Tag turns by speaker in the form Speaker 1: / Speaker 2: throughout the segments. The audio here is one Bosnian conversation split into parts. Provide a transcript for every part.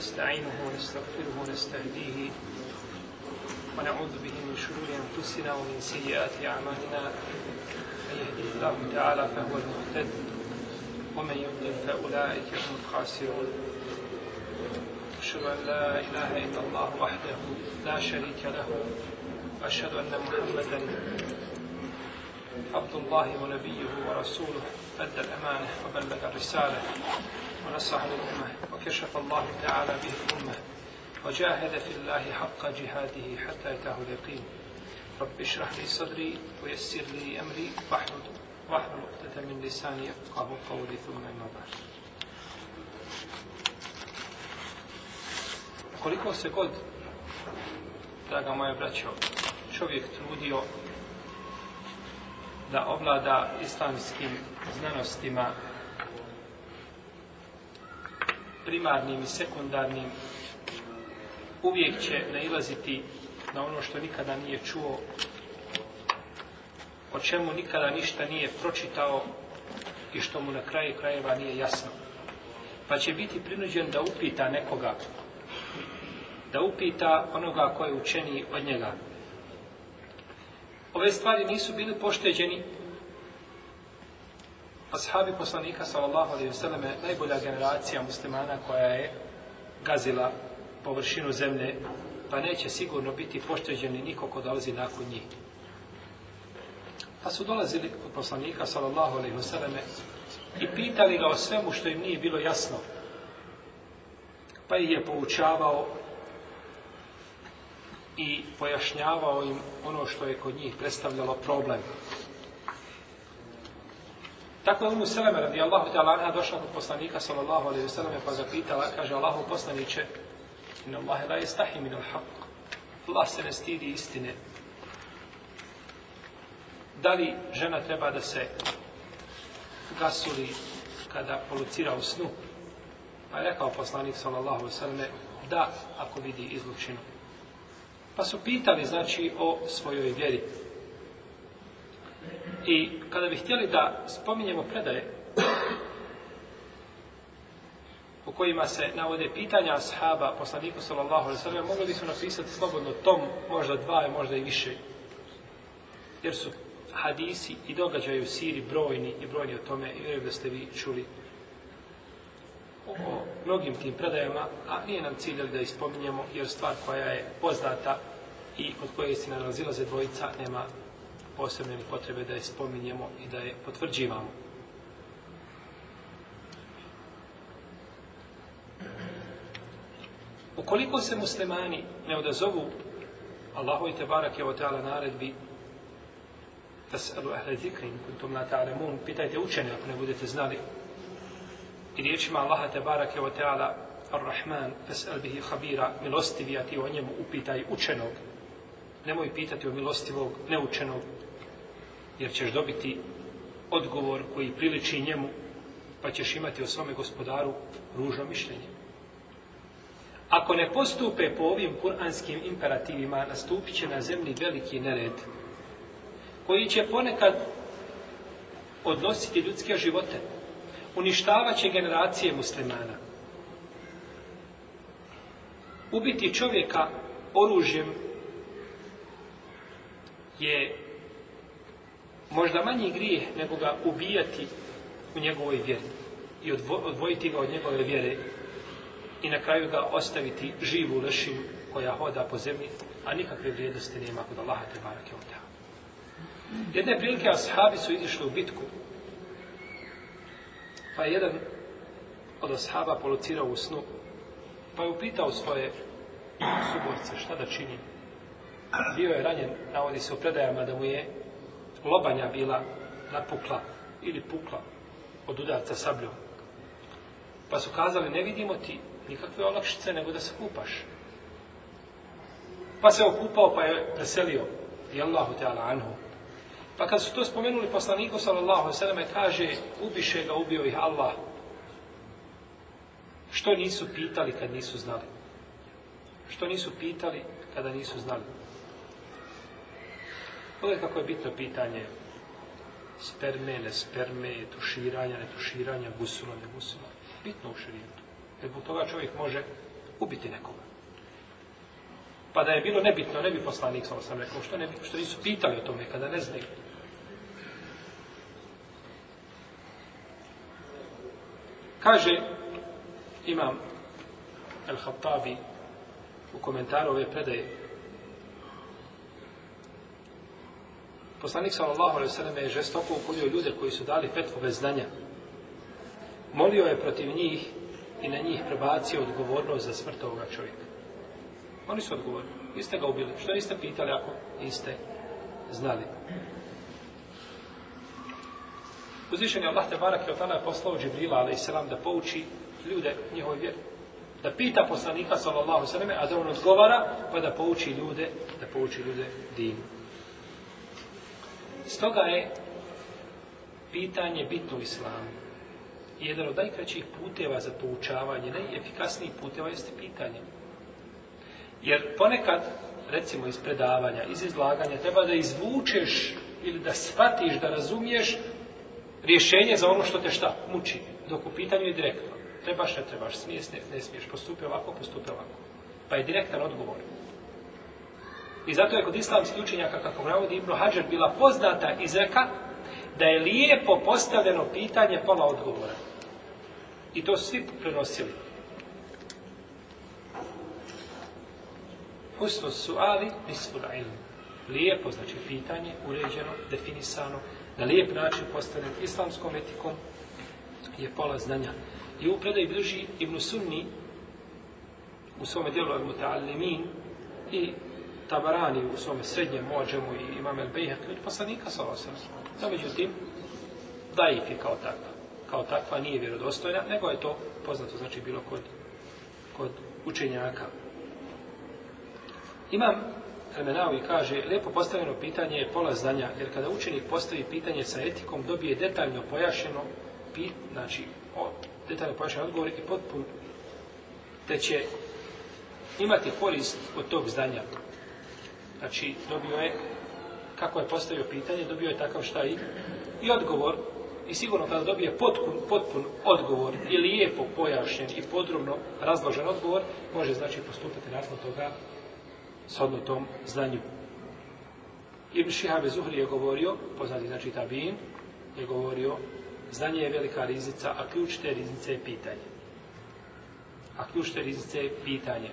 Speaker 1: ونستعينه ونستغفره ونستهديه ونعوذ به من شرور أنفسنا ومن سيئات أعمالنا من يهده الله تعالى فهو المهتد ومن يضلل فأولئك هم الخاسرون أشهد أن لا إله إلا الله وحده لا شريك له اشهد أن محمدا عبد الله ونبيه ورسوله أدى الأمانة وبلغ الرسالة ونصح للأمة وكشف الله تعالى به الأمة وجاهد في الله حق جهاده حتى أتاه اليقين رب اشرح لي صدري ويسر لي أمري واحلل واحلل عقدة من لساني يفقه قولي ثم أما بعد Koliko se god, draga moja braćo, čovjek trudio da ovlada islamskim znanostima primarnim i sekundarnim uvijek će nailaziti na ono što nikada nije čuo o čemu nikada ništa nije pročitao i što mu na kraju krajeva nije jasno pa će biti prinuđen da upita nekoga da upita onoga koji je učeni od njega ove stvari nisu bili pošteđeni ashabi poslanika sallallahu alaihi vseleme najbolja generacija muslimana koja je gazila površinu zemlje pa neće sigurno biti pošteđeni niko ko dolazi nakon njih pa su dolazili od poslanika sallallahu alaihi vseleme i pitali ga o svemu što im nije bilo jasno pa ih je poučavao i pojašnjavao im ono što je kod njih predstavljalo problem. Tako je Umu Seleme radijallahu ta'ala anha došla kod poslanika sallallahu alaihi wa sallam pa zapitala, kaže Allahu poslaniće in Allahe la istahi min al haq Allah se ne stidi istine da li žena treba da se gasuli kada polucira u snu pa je rekao poslanik sallallahu alaihi wa sallam da ako vidi izlučinu pa su pitali znači o svojoj vjeri I kada bi htjeli da spominjemo predaje u kojima se navode pitanja ashaba poslaniku sallallahu alaihi sallam, mogli bi su napisati slobodno tom, možda dva, možda i više. Jer su hadisi i događaju u Siri brojni i brojni o tome, i vjerujem da ste vi čuli o mnogim tim predajama, a nije nam cilj da ispominjemo, jer stvar koja je poznata i od koje se nalazila za dvojica nema posebne potrebe da je spominjemo i da je potvrđivamo. Ukoliko se muslimani ne odazovu Allahu i Tebarak je o teala naredbi tas'alu ahle zikrin kuntum la ta'lamun pitajte učenje ako ne budete znali i riječima Allaha Tebarak je o teala ar-Rahman tas'al bihi habira milostivi a ti o njemu upitaj učenog nemoj pitati o milostivog neučenog jer ćeš dobiti odgovor koji priliči njemu, pa ćeš imati o svome gospodaru ružno mišljenje. Ako ne postupe po ovim kuranskim imperativima, nastupit će na zemlji veliki nered, koji će ponekad odnositi ljudske živote, uništavaće generacije muslimana, ubiti čovjeka oružjem je možda manji grijeh nego ga ubijati u njegovoj vjeri i odvojiti ga od njegove vjere i na kraju ga ostaviti živu lešinu koja hoda po zemlji, a nikakve vrijednosti nema kod Allaha te barake od tamo. Jedne prilike ashabi su izišli u bitku, pa je jedan od ashaba policirao u snu, pa je upitao svoje suborce šta da čini. Bio je ranjen, navodi se u predajama da mu je lobanja bila napukla ili pukla od udarca sabljom. Pa su kazali, ne vidimo ti nikakve olakšice nego da se kupaš. Pa se okupao pa je preselio. I Allahu te ala anhu. Pa kad su to spomenuli poslaniku sallallahu sallam kaže, ubiše ga, ubio ih Allah. Što nisu pitali kad nisu znali? Što nisu pitali kada nisu znali? Pogledaj kako je bitno pitanje sperme, ne sperme, tuširanja, ne tuširanja, gusula, ne gusula. Bitno u širijetu. Jer zbog toga čovjek može ubiti nekoga. Pa da je bilo nebitno, ne bi poslanik, ovo sam rekao, što, ne bi, što nisu pitali o tome, kada ne znaju. Kaže imam El-Hattabi u komentaru ove predaje Poslanik sallallahu alejhi ve sellem je žestoko ukorio ljude koji su dali fetve znanja. Molio je protiv njih i na njih prebacio odgovornost za smrt ovoga čovjeka. Oni su odgovorni. Vi ste ga ubili. Što niste pitali ako iste znali? Uzvišen je Allah te barak i otana je poslao Džibrila, ali i selam, da pouči ljude njihovoj vjeri. Da pita poslanika, sallallahu sallam, a da on odgovara, pa da pouči ljude, da pouči ljude dinu. Stoga je pitanje bitno u islamu. Jedan od najkraćih puteva za poučavanje, najefikasnijih puteva jeste pitanje. Jer ponekad, recimo iz predavanja, iz izlaganja, treba da izvučeš ili da shvatiš, da razumiješ rješenje za ono što te šta muči, dok u pitanju je direktno. Trebaš, ne trebaš, smiješ, ne, ne smiješ, postupi ovako, postupi ovako. Pa je direktan odgovor. I zato je kod islamski učenjaka, kako navodi Ibnu Hadžar, bila poznata izreka da je lijepo postavljeno pitanje pola odgovora. I to svi prenosili. Husno su ali nisvura ilmu. Lijepo, znači pitanje, uređeno, definisano, na lijep način postavljeno islamskom etikom je pola znanja. I u predaj bliži Ibnu Sunni u svome dijelu Al-Muta'alimin i Tabarani u svome srednjem mođemu i Imam El Bejhek, od poslanika sa osam. Da međutim, daif je kao takva. Kao takva nije vjerodostojna, nego je to poznato, znači, bilo kod, kod učenjaka. Imam Hermenau i kaže, lijepo postavljeno pitanje je pola znanja, jer kada učenik postavi pitanje sa etikom, dobije detaljno pojašeno, pi, znači, o, detaljno pojašeno odgovor i potpun, te će imati korist od tog znanja. Znači, dobio je, kako je postavio pitanje, dobio je takav šta i, i odgovor. I sigurno kada dobije potpun, potpun odgovor i lijepo pojašnjen i podrobno razložen odgovor, može znači postupati nakon toga s odnotom znanju. Ibn Šihabe Zuhri je govorio, poznati znači Tabin, je govorio, znanje je velika rizica, a ključ te riznice je pitanje. A ključ te riznice je pitanje.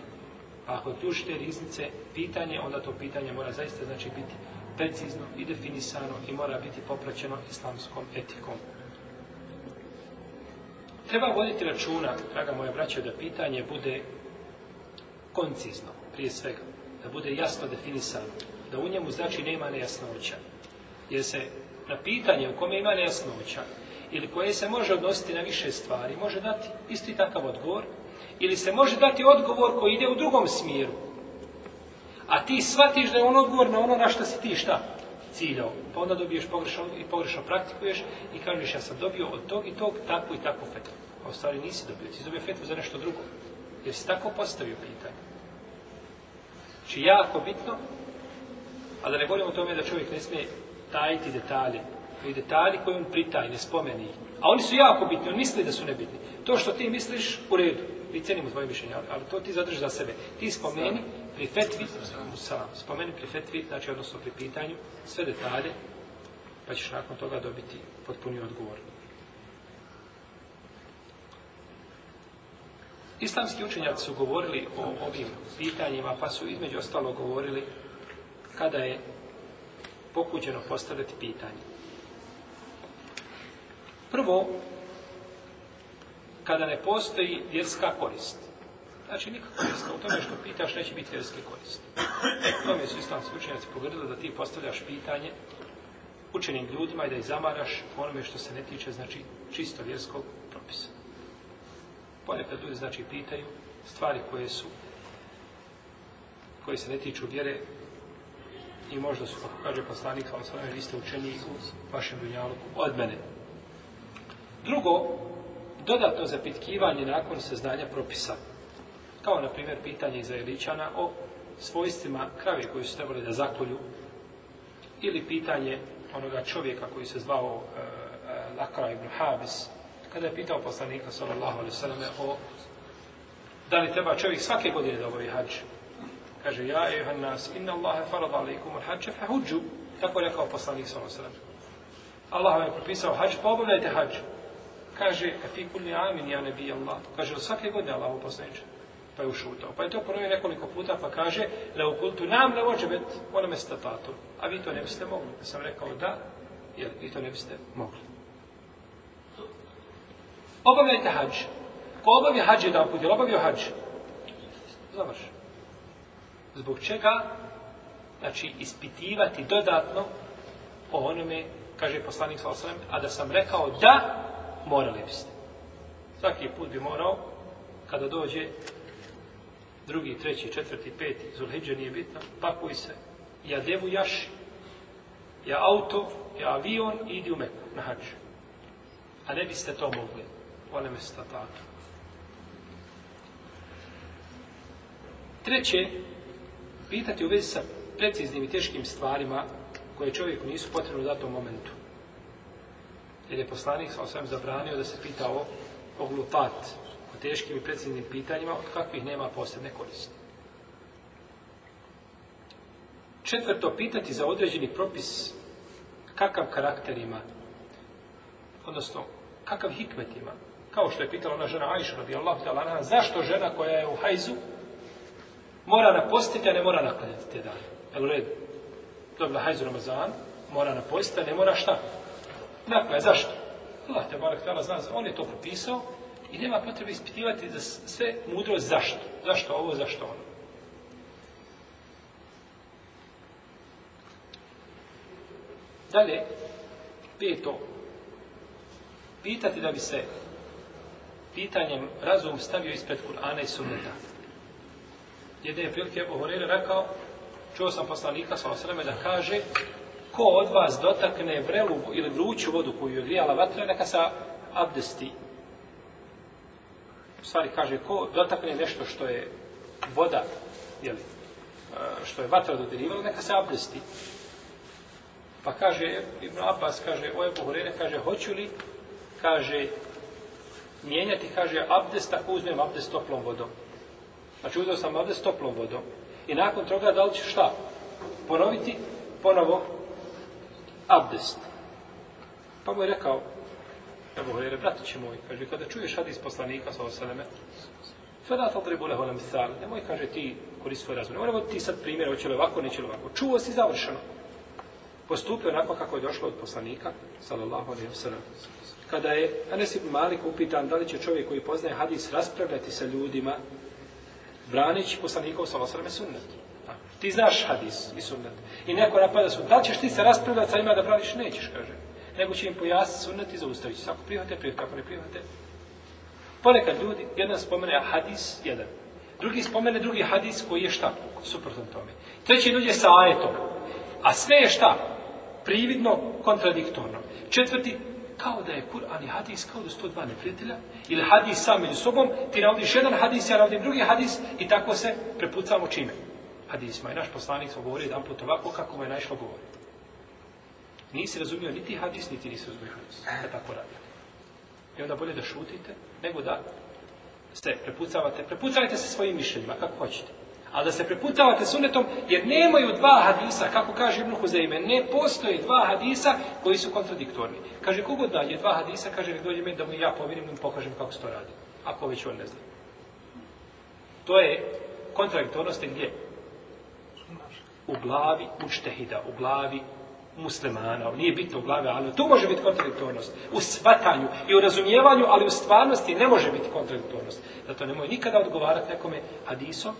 Speaker 1: A ako tušite riznice pitanje, onda to pitanje mora zaista znači biti precizno i definisano i mora biti popraćeno islamskom etikom. Treba voditi računa, draga moja braća, da pitanje bude koncizno, prije svega. Da bude jasno definisano. Da u njemu znači nema nejasnoća. Jer se na pitanje u kome ima nejasnoća ili koje se može odnositi na više stvari, može dati isti takav odgovor, ili se može dati odgovor koji ide u drugom smjeru. A ti shvatiš da je on odgovor na ono na što si ti šta ciljao. Pa onda dobiješ pogrešno i pogrešno praktikuješ i kažeš ja sam dobio od tog i tog takvu i takvu fetvu. A u stvari nisi dobio, ti si dobio fetvu za nešto drugo. Jer si tako postavio pitanje. Znači jako bitno, a da ne govorimo o tome da čovjek ne smije tajiti detalje. I detalji koje on pritaj, ne spomeni ih. A oni su jako bitni, oni misli da su nebitni. To što ti misliš, u redu, mi cenimo tvoje mišljenje, ali, ali to ti zadrži za sebe. Ti spomeni pri fetvi, salam, spomeni pri fetvi, znači odnosno pri pitanju, sve detalje, pa ćeš nakon toga dobiti potpuni odgovor. Islamski učenjaci su govorili o ovim pitanjima, pa su između ostalo govorili kada je pokuđeno postaviti pitanje. Prvo, kada ne postoji vjerska korist. Znači, nikakva vjerska. U tome što pitaš, neće biti vjerske koristi. U tome su islamski učenjaci pogledali da ti postavljaš pitanje učenim ljudima i da ih zamaraš onome što se ne tiče, znači, čisto vjerskog propisa. Ponekad ljudi, znači, pitaju stvari koje su koje se ne tiču vjere i možda su, kako kaže poslanik, ali sve vi ste učeni u vašem dunjalu od mene. Drugo, dodatno zapitkivanje nakon seznanja propisa. Kao, na primjer, pitanje izraeličana o svojstvima krave koju su trebali da zakolju ili pitanje onoga čovjeka koji se zvao e, e, Lakra ibn Habis kada je pitao poslanika sallallahu alaihi sallam o da li treba čovjek svake godine da obavi hađ kaže ja i nas inna Allahe farad alaikum al hađe fa huđu tako je rekao poslanik sallallahu alaihi sallam Allah vam je propisao hađ pa obavljajte hađu kaže, e fi kulli amin ja nabi Allah. Kaže od svake godine Allah poslanik. Pa je ušutao. Pa je to ponovio nekoliko puta, pa kaže, le u kultu nam ne može bet, ono me statatu. A vi to ne biste mogli. Ja pa sam rekao da, jer vi to ne biste mogli. Obavljajte hađ. Ko obavio hađ je da put, je obavio hađ? Završ. Zbog čega? Znači, ispitivati dodatno o onome, kaže poslanik sa osrem, a da sam rekao da, morali biste. Svaki put bi morao, kada dođe drugi, treći, četvrti, peti, Zulhidža nije bitno, pakuj se, ja devu jaši, ja auto, ja avion, idi u Meku, na hađu. A ne biste to mogli, one me statatu. Treće, pitati u vezi sa preciznim i teškim stvarima koje čovjeku nisu potrebno u datom momentu jer je poslanik sa osvijem zabranio da se pita o, o glupat, o teškim i predsjednim pitanjima, od kakvih nema posebne koriste. Četvrto, pitati za određeni propis kakav karakter ima, odnosno kakav hikmet ima. Kao što je pitala ona žena Aisha radi Allah, zašto žena koja je u hajzu mora napostiti, a ne mora naklanjati te dane? Jel u redu? Dobila hajzu Ramazan, mora napostiti, a ne mora šta? Tako je, zašto? Allah te barak tala zna, on je to propisao i nema potrebe ispitivati za sve mudro zašto. Zašto ovo, zašto ono. Dalje, peto, pitati da bi se pitanjem razum stavio ispred Kur'ana i Sunneta. Jedne prilike je Buhurir rekao, čuo sam poslanika sa osreme da kaže ko od vas dotakne vrelu ili vruću vodu koju je grijala vatra, neka sa abdesti. U stvari kaže, ko dotakne nešto što je voda, jeli, što je vatra dodirivala, neka se abdesti. Pa kaže, Ibn Abbas kaže, ovo je pohorene, kaže, hoću li, kaže, mijenjati, kaže, abdest, ako uzmem abdest toplom vodom. Znači, uzeo sam abdest toplom vodom. I nakon toga, da li ćeš šta? Ponoviti? Ponovo, abdest. Pa mu je rekao, Ebu Hrere, bratići moj, kaže, kada čuješ hadis poslanika, sa osaleme, Fela tadribu leho nam sal, nemoj kaže ti koristi svoj razum. Nemoj ti sad primjer, hoće li ovako, neće li ovako. Čuo si završeno. Postupio onako kako je došlo od poslanika, sallallahu alaihi wa sallam. Kada je Anas ibn Malik upitan da li će čovjek koji poznaje hadis raspravljati sa ljudima, branići poslanikov sa osrame sunnet. Ti znaš hadis i sunnet. I neko napada sunnet. Da li ćeš ti se raspravljati sa ima da praviš? Nećeš, kaže. Nego će im pojasniti sunnet i zaustaviti. Sako prihvate, prihvate, kako ne prihvate. Ponekad ljudi, jedan spomene hadis, jedan. Drugi spomene drugi hadis koji je šta, suprotan tome. Treći ljudi je sa ajetom. A sve je šta? Prividno, kontradiktorno. Četvrti, kao da je Kur'an i hadis kao da su to dva neprijatelja, ili hadis sam među sobom, ti navodiš jedan hadis, ja navodim drugi hadis i tako se prepucamo čime hadisima. I naš poslanik smo govorio jedan put ovako kako mu je naišlo govoriti. Nisi razumio niti hadis, niti nisi razumio hadis. Da e tako radio. I onda bolje da šutite, nego da se prepucavate. Prepucavajte se svojim mišljenjima, kako hoćete. Ali da se prepucavate sunetom, jer nemaju dva hadisa, kako kaže Ibn Huzeime, ne postoje dva hadisa koji su kontradiktorni. Kaže, kogod da je dva hadisa, kaže, nek dođe meni da mu ja povinim i pokažem kako se to radi. Ako već on ne zna. To je kontradiktornost gdje? u glavi muštehida, u glavi muslimana, nije bitno u glavi, ali tu može biti kontradiktornost, u svatanju i u razumijevanju, ali u stvarnosti ne može biti kontradiktornost. Zato ne moj nikada odgovarati nekome hadisom,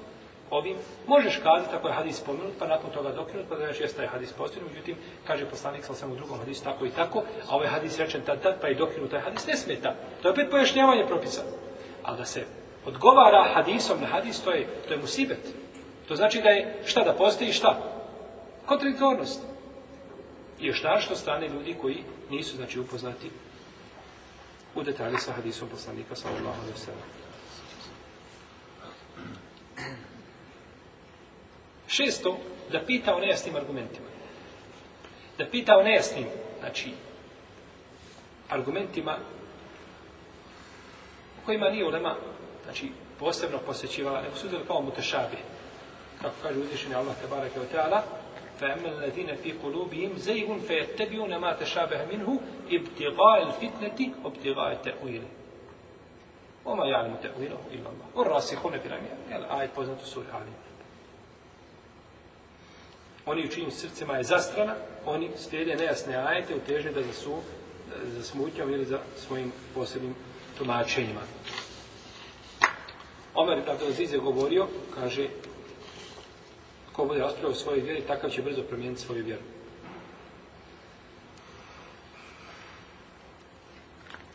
Speaker 1: ovim, možeš kazati ako je hadis pomenut, pa nakon toga dokinut, pa da znači jeste je hadis postojen, međutim, kaže poslanik sa samo u drugom hadisu tako i tako, a ovaj hadis rečen tad, tad, pa je dokinut taj hadis, ne smeta. To je opet pojašnjavanje propisa. Ali da se odgovara hadisom na hadis, to je, to je musibet. To znači da je šta da postoji šta? Kontradiktornost. I još što strane ljudi koji nisu znači upoznati u detalji sa hadisom poslanika sallallahu alejhi ve sellem. Šesto, da pita o nejasnim argumentima. Da pita o nejasnim, znači, argumentima u kojima nije ulema, znači, posebno posjećivala, nego su da pao mu tešabije kako kaže uzvišeni Allah te barake od teala, فَأَمَّا الَّذِينَ فِي قُلُوبِهِمْ زَيْهُمْ فَيَتَّبِيُونَ مَا تَشَابَهَ مِنْهُ اِبْتِغَاءَ الْفِتْنَةِ وَبْتِغَاءَ تَعْوِيلِ وَمَا يَعْلَمُ تَعْوِيلَهُ إِلَّا اللَّهُ وَالرَّاسِخُونَ فِي رَمِيَا Jel, ajet poznatu suri Ali. Oni u čijim srcima je zastrana, oni slijede nejasne ajete u težnje da su za smutnjom ili za svojim posebnim tumačenjima. Omer Abdelaziz je govorio, kaže, ko bude raspravo u svojoj vjeri, takav će brzo promijeniti svoju vjeru.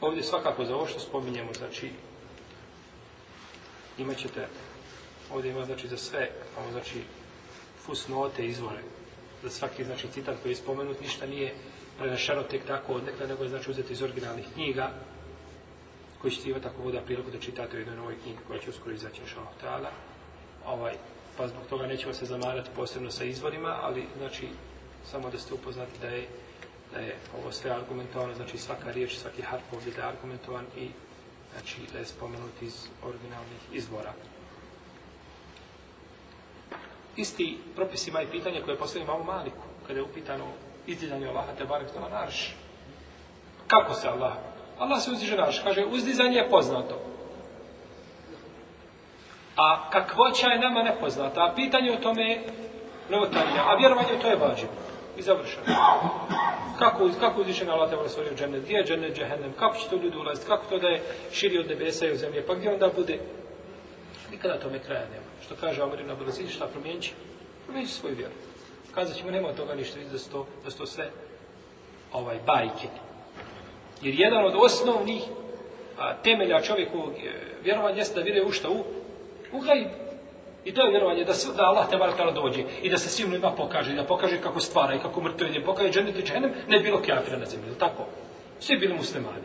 Speaker 1: Ovdje svakako za ovo što spominjemo, znači, imat ćete, ovdje ima znači za sve, ovo znači, fus note, izvore, za svaki znači citat koji je spomenut, ništa nije prenašano tek tako od nekada, nego je znači uzeti iz originalnih knjiga, koji ćete imati ako voda priliku da čitate u jednoj novoj knjigi koja će uskoro izaći na šalom ovaj, pa zbog toga nećemo se zamarati posebno sa izvorima, ali znači samo da ste upoznati da je da je ovo sve argumentovano, znači svaka riječ, svaki harf ovdje da je argumentovan i znači da je spomenut iz originalnih izvora. Isti propis ima i pitanje koje postavim ovom Maliku, kada je upitano izdizanje Allaha te barek tova Kako se Allah? Allah se uzdiže na arš. Kaže, uzdizanje je poznato. A kakvoća je nama nepoznata. A pitanje o tome je novotarija. A vjerovanje to je vađivo. I završeno. Kako, kako uzvišen Allah te vole svoje u džennet? Gdje je džennet, džehennem? Kako će to ljudi ulaziti? Kako to da je širi od nebesa i od zemlje? Pa gdje onda bude? Nikada tome kraja nema. Što kaže Omer ibn Abdulaziz, šta promijenići? Promijenići svoju vjeru. Kazat ćemo, nema od toga ništa, da su to, da su to sve ovaj, bajke. Jer jedan od osnovnih a, temelja čovjekovog e, vjerovanja jeste da vire u šta u u gajb. I to je vjerovanje da, da Allah te barak tala dođe i da se svim ljudima pokaže, da pokaže kako stvara i kako mrtve ide, pokaže džennet i džennem, ne bilo kjafira na zemlji, tako? Svi bili muslimani.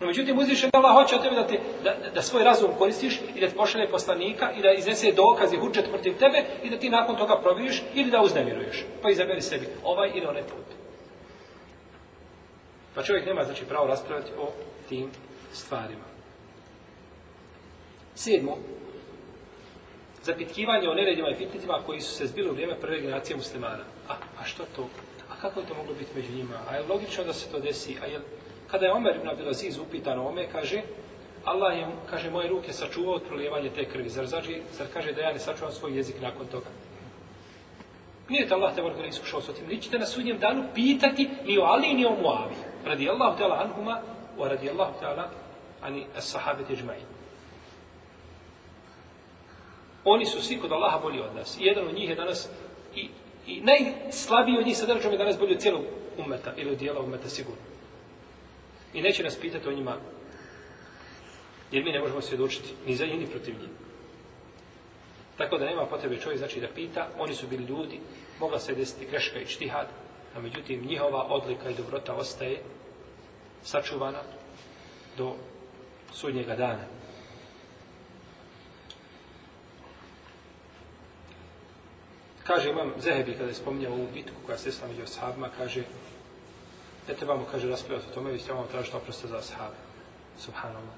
Speaker 1: No, međutim, uzviše da Allah hoće od tebe da, te, da, da svoj razum koristiš i da ti pošalje poslanika i da iznese dokaz i hučet protiv tebe i da ti nakon toga proviriš ili da uznemiruješ. Pa izaberi sebi ovaj ili onaj put. Pa čovjek nema znači pravo raspravljati o tim stvarima. Sedmo, zapitkivanje o neredima i fitnicima koji su se zbili u vrijeme prve generacije muslimana. A, a što to? A kako to moglo biti među njima? A je logično da se to desi? A je, kada je Omer ibn Abdelaziz upitan o ome, kaže, Allah je, kaže, moje ruke sačuvao od prolijevanja te krvi. Zar, zađi, zar kaže da ja ne sačuvam svoj jezik nakon toga? Nije te Allah te morate ne iskušao s otim. Nićete na sudnjem danu pitati ni o Ali ni o Muavi. Radi Allah te Allah anhuma, o radi Allah te Allah ani as sahabe te džmajin oni su svi kod Allaha bolji od nas. I jedan od njih je danas i, i najslabiji od njih sad račom je danas bolji od cijelog umeta ili od dijela umeta sigurno. I neće nas pitati o njima jer mi ne možemo svjedočiti ni za njih ni protiv njih. Tako da nema potrebe čovjek znači da pita, oni su bili ljudi, mogla se desiti greška i čtihad, a međutim njihova odlika i dobrota ostaje sačuvana do sudnjega dana. Kaže imam Zehebi kada je spominjao ovu bitku koja se stala među ashabima, kaže ne trebamo, kaže, raspravati o tome, vi trebamo tražiti oprosta za ashabe. Subhanallah.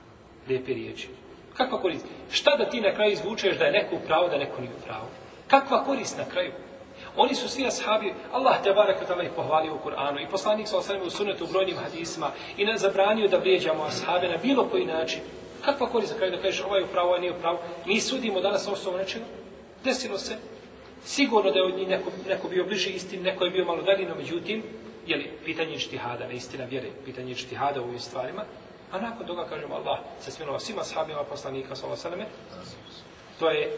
Speaker 1: Lijepe riječi. Kakva korist? Šta da ti na kraju izvučeš da je neko u pravo, da neko nije u pravo? Kakva korist na kraju? Oni su svi ashabi, Allah te barak tamo ih pohvalio u Kur'anu i poslanik sa u sunetu u brojnim hadisima i ne zabranio da vrijeđamo ashabe na bilo koji način. Kakva korist na kraju da kažeš ovaj je u pravo, ovaj nije u pravo? Mi sudimo danas osnovu nečega? Desilo se, sigurno da je neko, neko bio bliži istin, neko je bio malo dalje, no međutim, je li pitanje štihada, ne istina vjere, pitanje štihada u ovim stvarima, a nakon toga kažemo Allah se smilova svima sahabima poslanika sa Osaleme, to je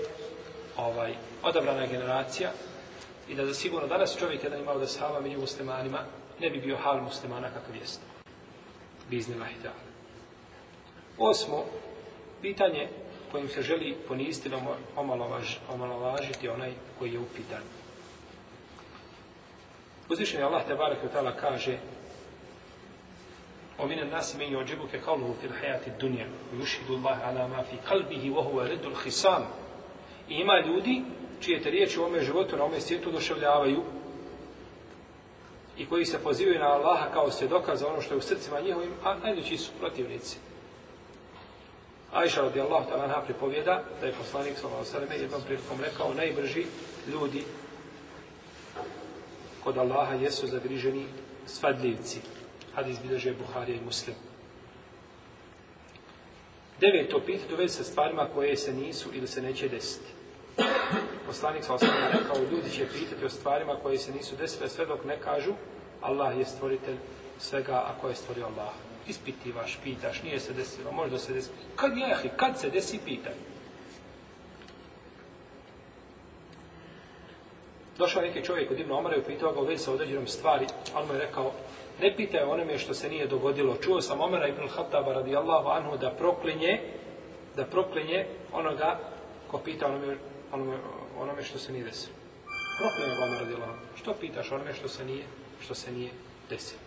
Speaker 1: ovaj odabrana generacija i da za sigurno danas čovjek jedan imao da sahaba među muslimanima, ne bi bio hal muslimana kakav jeste. Biznila hitala. Osmo, pitanje kojim se želi poniistino omalovaž, omalovažiti onaj koji je upitan. Uzvišen je Allah tebara kvitala kaže Ovine nas imenju ođebu ke kaluhu fil hajati dunja Ujušidu Allah ala ma fi kalbihi vohuva redul hisam I ima ljudi čije te riječi u ome životu na ome svijetu doševljavaju i koji se pozivaju na Allaha kao svjedoka za ono što je u srcima njihovim, a najljući su protivnici. Ajša radi Allah ta lanha pripovjeda da je poslanik svala osaleme jednom prilikom rekao najbrži ljudi kod Allaha jesu zagriženi svadljivci. Hadis bilježe Buharija i Muslim. Deveto pit dovede se stvarima koje se nisu ili se neće desiti. Poslanik sa osnovima rekao, ljudi će pitati o stvarima koje se nisu desile sve dok ne kažu Allah je stvoritelj svega, a ko je stvorio Allaha ispitivaš, pitaš, nije se desilo, možda se desi. Kad je, kad se desi, pitaj. Došao neki čovjek od Ibn Omara i upitao ga u vezi sa određenom stvari, ali mu je rekao, ne pitaj onome što se nije dogodilo. Čuo sam Omara Ibn Khattaba radijallahu anhu da proklinje, da proklinje onoga ko pita onome, onome, onome što se nije desilo. Proklinje Omara radijallahu anhu. Što pitaš onome što se nije, što se nije desilo?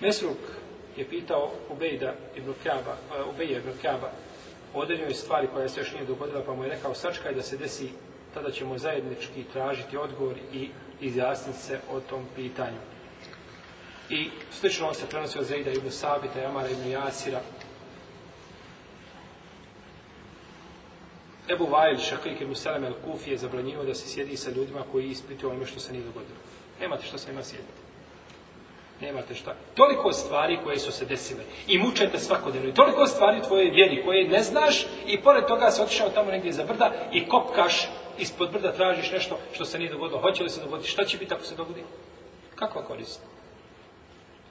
Speaker 1: Mesruk je pitao Ubejda ibn Kaaba, e, Ubejda ibn Kaaba, o određenoj stvari koja se još nije dogodila, pa mu je rekao, sačkaj da se desi, tada ćemo zajednički tražiti odgovor i izjasniti se o tom pitanju. I slično on se prenosio Zejda ibn Sabita, Jamara ibn Jasira. Ebu Vajl, Šakrik ibn Salam al-Kufi je zabranjivo da se sjedi sa ljudima koji ispituju ono što se nije dogodilo. Nemate što se ima sjediti. Nemate šta. Toliko stvari koje su se desile i mučajte svakodnevno. I toliko stvari tvoje vjeri koje ne znaš i pored toga se otišao tamo negdje za brda i kopkaš ispod brda, tražiš nešto što se nije dogodilo. Hoće li se dogoditi? Šta će biti ako se dogodi? Kakva korist?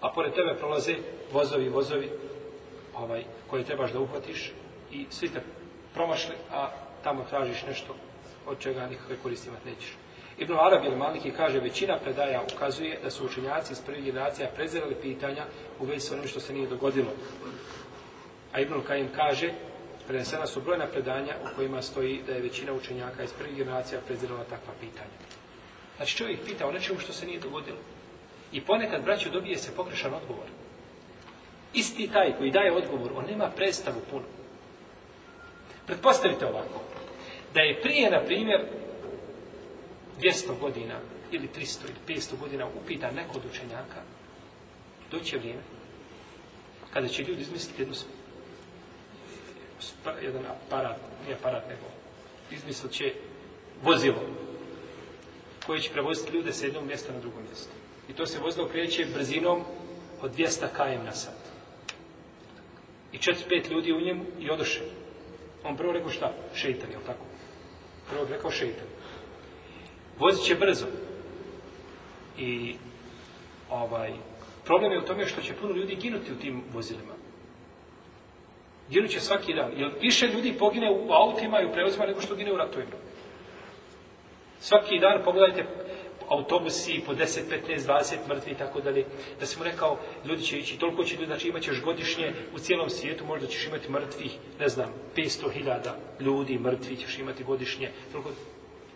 Speaker 1: A pored tebe prolaze vozovi, vozovi ovaj, koje trebaš da uhvatiš i svi te promašli, a tamo tražiš nešto od čega nikakve koristi imati nećeš. Ibn Arab ili Maliki kaže većina predaja ukazuje da su učenjaci iz prvih generacija prezirali pitanja u vezi s onim što se nije dogodilo. A Ibn Kajim kaže prenesena su brojna predanja u kojima stoji da je većina učenjaka iz prvih generacija prezirala takva pitanja. Znači čovjek pita o nečemu što se nije dogodilo. I ponekad braću dobije se pogrešan odgovor. Isti taj koji daje odgovor, on nema predstavu puno. Pretpostavite ovako, da je prije, na primjer, 200 godina ili 300 ili 500 godina upita neko od učenjaka, doće vrijeme kada će ljudi izmisliti jednu jedan aparat, nije aparat nego izmislit će vozilo koje će prevoziti ljude s jednog mjesta na drugo mjesto. I to se vozilo kreće brzinom od 200 km na sat. I četiri, pet ljudi u njemu i odoše. On prvo rekao šta? Šeitan, je li tako? Prvo rekao šeitan. Vozit će brzo. I ovaj, problem je u tome što će puno ljudi ginuti u tim vozilima. Ginut će svaki dan. Jer više ljudi pogine u autima i u preozima nego što gine u ratovima. Svaki dan pogledajte autobusi po 10, 15, 20 mrtvi i tako dalje. Da sam mu rekao, ljudi će ići, toliko će ljudi, znači imat ćeš godišnje u cijelom svijetu, možda ćeš imati mrtvih, ne znam, 500 hiljada ljudi, mrtvi ćeš imati godišnje. Toliko,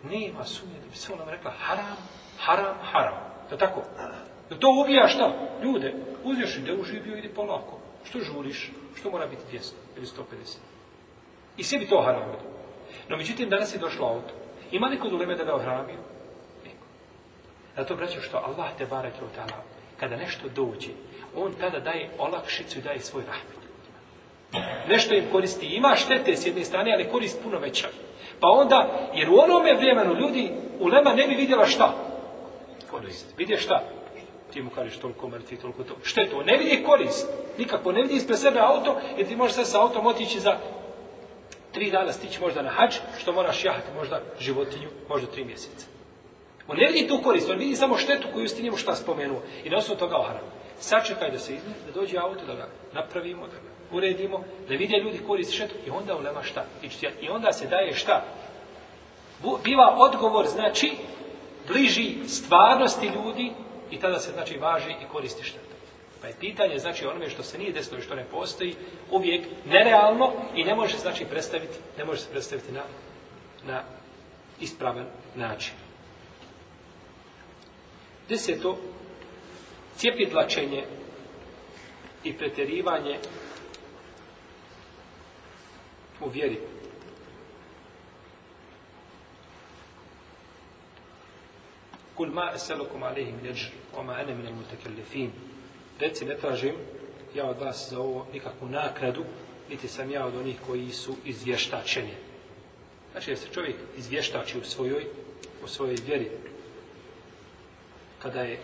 Speaker 1: nema sumnje da bi se ona rekla haram, haram, haram. Da tako? Da to ubija šta? Ljude, uzmiš i da uživio, ide polako. Što žuriš? Što mora biti 200 ili 150? I sve bi to haram bilo. No, međutim, danas je došlo auto. Ima neko duleme da ga ohramio? Niko. Zato, braćo, što Allah te bare kao ta kada nešto dođe, on tada daje olakšicu i daje svoj rahmet. Nešto im koristi. Ima štete s jedne strane, ali korist puno veća. Pa onda, jer u onome vremenu ljudi u Lema ne bi vidjela šta? Korist. Vidje šta? Ti mu kažeš toliko mrtvi, toliko to. Što je to? Ne vidi korist. Nikako. Ne vidi ispred sebe auto, jer ti možeš sad sa autom otići za tri dana stići možda na hač, što moraš jahati možda životinju, možda tri mjeseca. On ne vidi tu korist, on vidi samo štetu koju ste njemu šta spomenuo. I na osnovu toga oharam. Sačekaj da se izne, da dođe auto, da ga napravimo, da ga uredimo, da vide ljudi koristi šetu i onda ulema šta? I onda se daje šta? Biva odgovor, znači, bliži stvarnosti ljudi i tada se, znači, važi i koristi šta? Pa je pitanje, znači, onome što se nije desilo i što ne postoji, uvijek nerealno i ne može, znači, predstaviti, ne može se predstaviti na, na ispravan način. Deseto, cijepidlačenje i preterivanje u vjeri. Kul ma eselukum alihim ljeđr, o ma ene minel mutekellifin. Reci, ne tražim ja od vas za ovo nikakvu nakradu, niti sam ja od onih koji su izvještačeni. Znači, jer se čovjek izvještači u svojoj, u svojoj vjeri. Kada je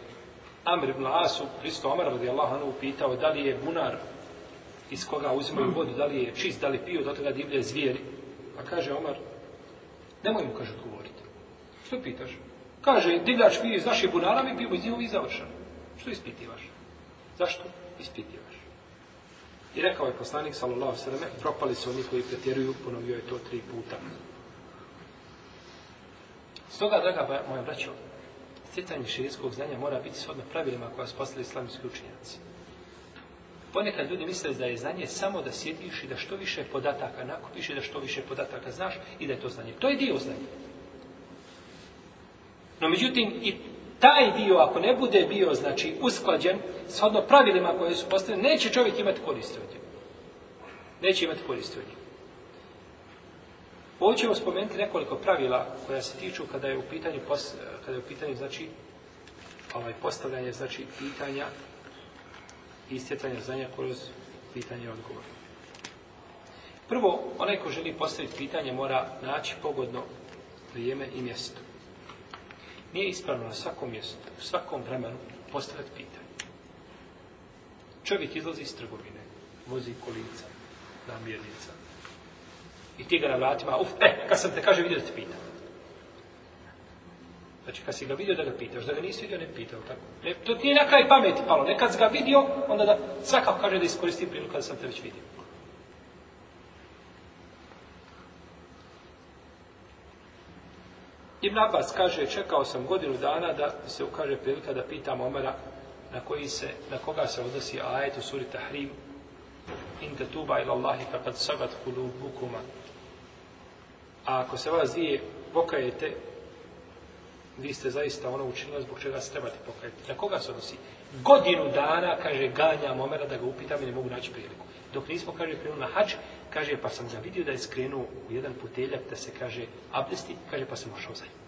Speaker 1: Amr ibn Asu, Hristo Amr radijallahu anhu, pitao da li je bunar iz koga uzimaju vodu, da li je čist, da li piju, do toga divlje zvijeri. Pa kaže Omar, nemoj mu, kaže, odgovoriti. Što pitaš? Kaže, divljač pije iz naše bunara, mi pijemo iz njihovi i završan. Što ispitivaš? Zašto ispitivaš? I rekao je poslanik, sallallahu sallam, propali su oni koji pretjeruju, ponovio je to tri puta. Stoga, draga moja braćo, stjecanje širijskog znanja mora biti shodno pravilima koja su postali islamski učinjaci. Ponekad ljudi misle da je znanje samo da sjediš i da što više podataka nakupiš i da što više podataka znaš i da je to znanje. To je dio znanja. No međutim, i taj dio, ako ne bude bio, znači, usklađen, shodno pravilima koje su postavljene, neće čovjek imati koristi od njega. Neće imati koristi od njega. Ovo ćemo spomenuti nekoliko pravila koja se tiču kada je u pitanju, kada je u pitanju znači, ovaj, postavljanje, znači, pitanja i stjecanja znanja kroz pitanje i odgovor. Prvo, onaj ko želi postaviti pitanje mora naći pogodno vrijeme i mjesto. Nije ispravno na svakom mjestu, u svakom vremenu postaviti pitanje. Čovjek izlazi iz trgovine, vozi kolica, namjernica. I ti ga na vratima, uf, e, kad sam te kaže, vidio da te pitanje. Znači, kad si ga vidio, da ga pitaš. Da ga nisi vidio, ne pitao, tako. Ne, to ti je na kraj pameti palo. Nekad si ga vidio, onda da svakako kaže da iskoristi priliku kada sam te već vidio. Ibn Abbas kaže, čekao sam godinu dana da se ukaže prilika da pitam Omara na, koji se, na koga se odnosi ajet u suri Tahrim in te tuba ila Allahi fa kad sabat hulub bukuma a ako se vas dvije pokajete vi ste zaista ono učinili zbog čega se trebate pokajati. Na koga se odnosi? Godinu dana, kaže, ganja momera da ga upitam i ne mogu naći priliku. Dok nismo, kaže, krenuo na hač, kaže, pa sam ga vidio da je skrenuo u jedan puteljak da se, kaže, abdesti, kaže, pa sam ošao za njim.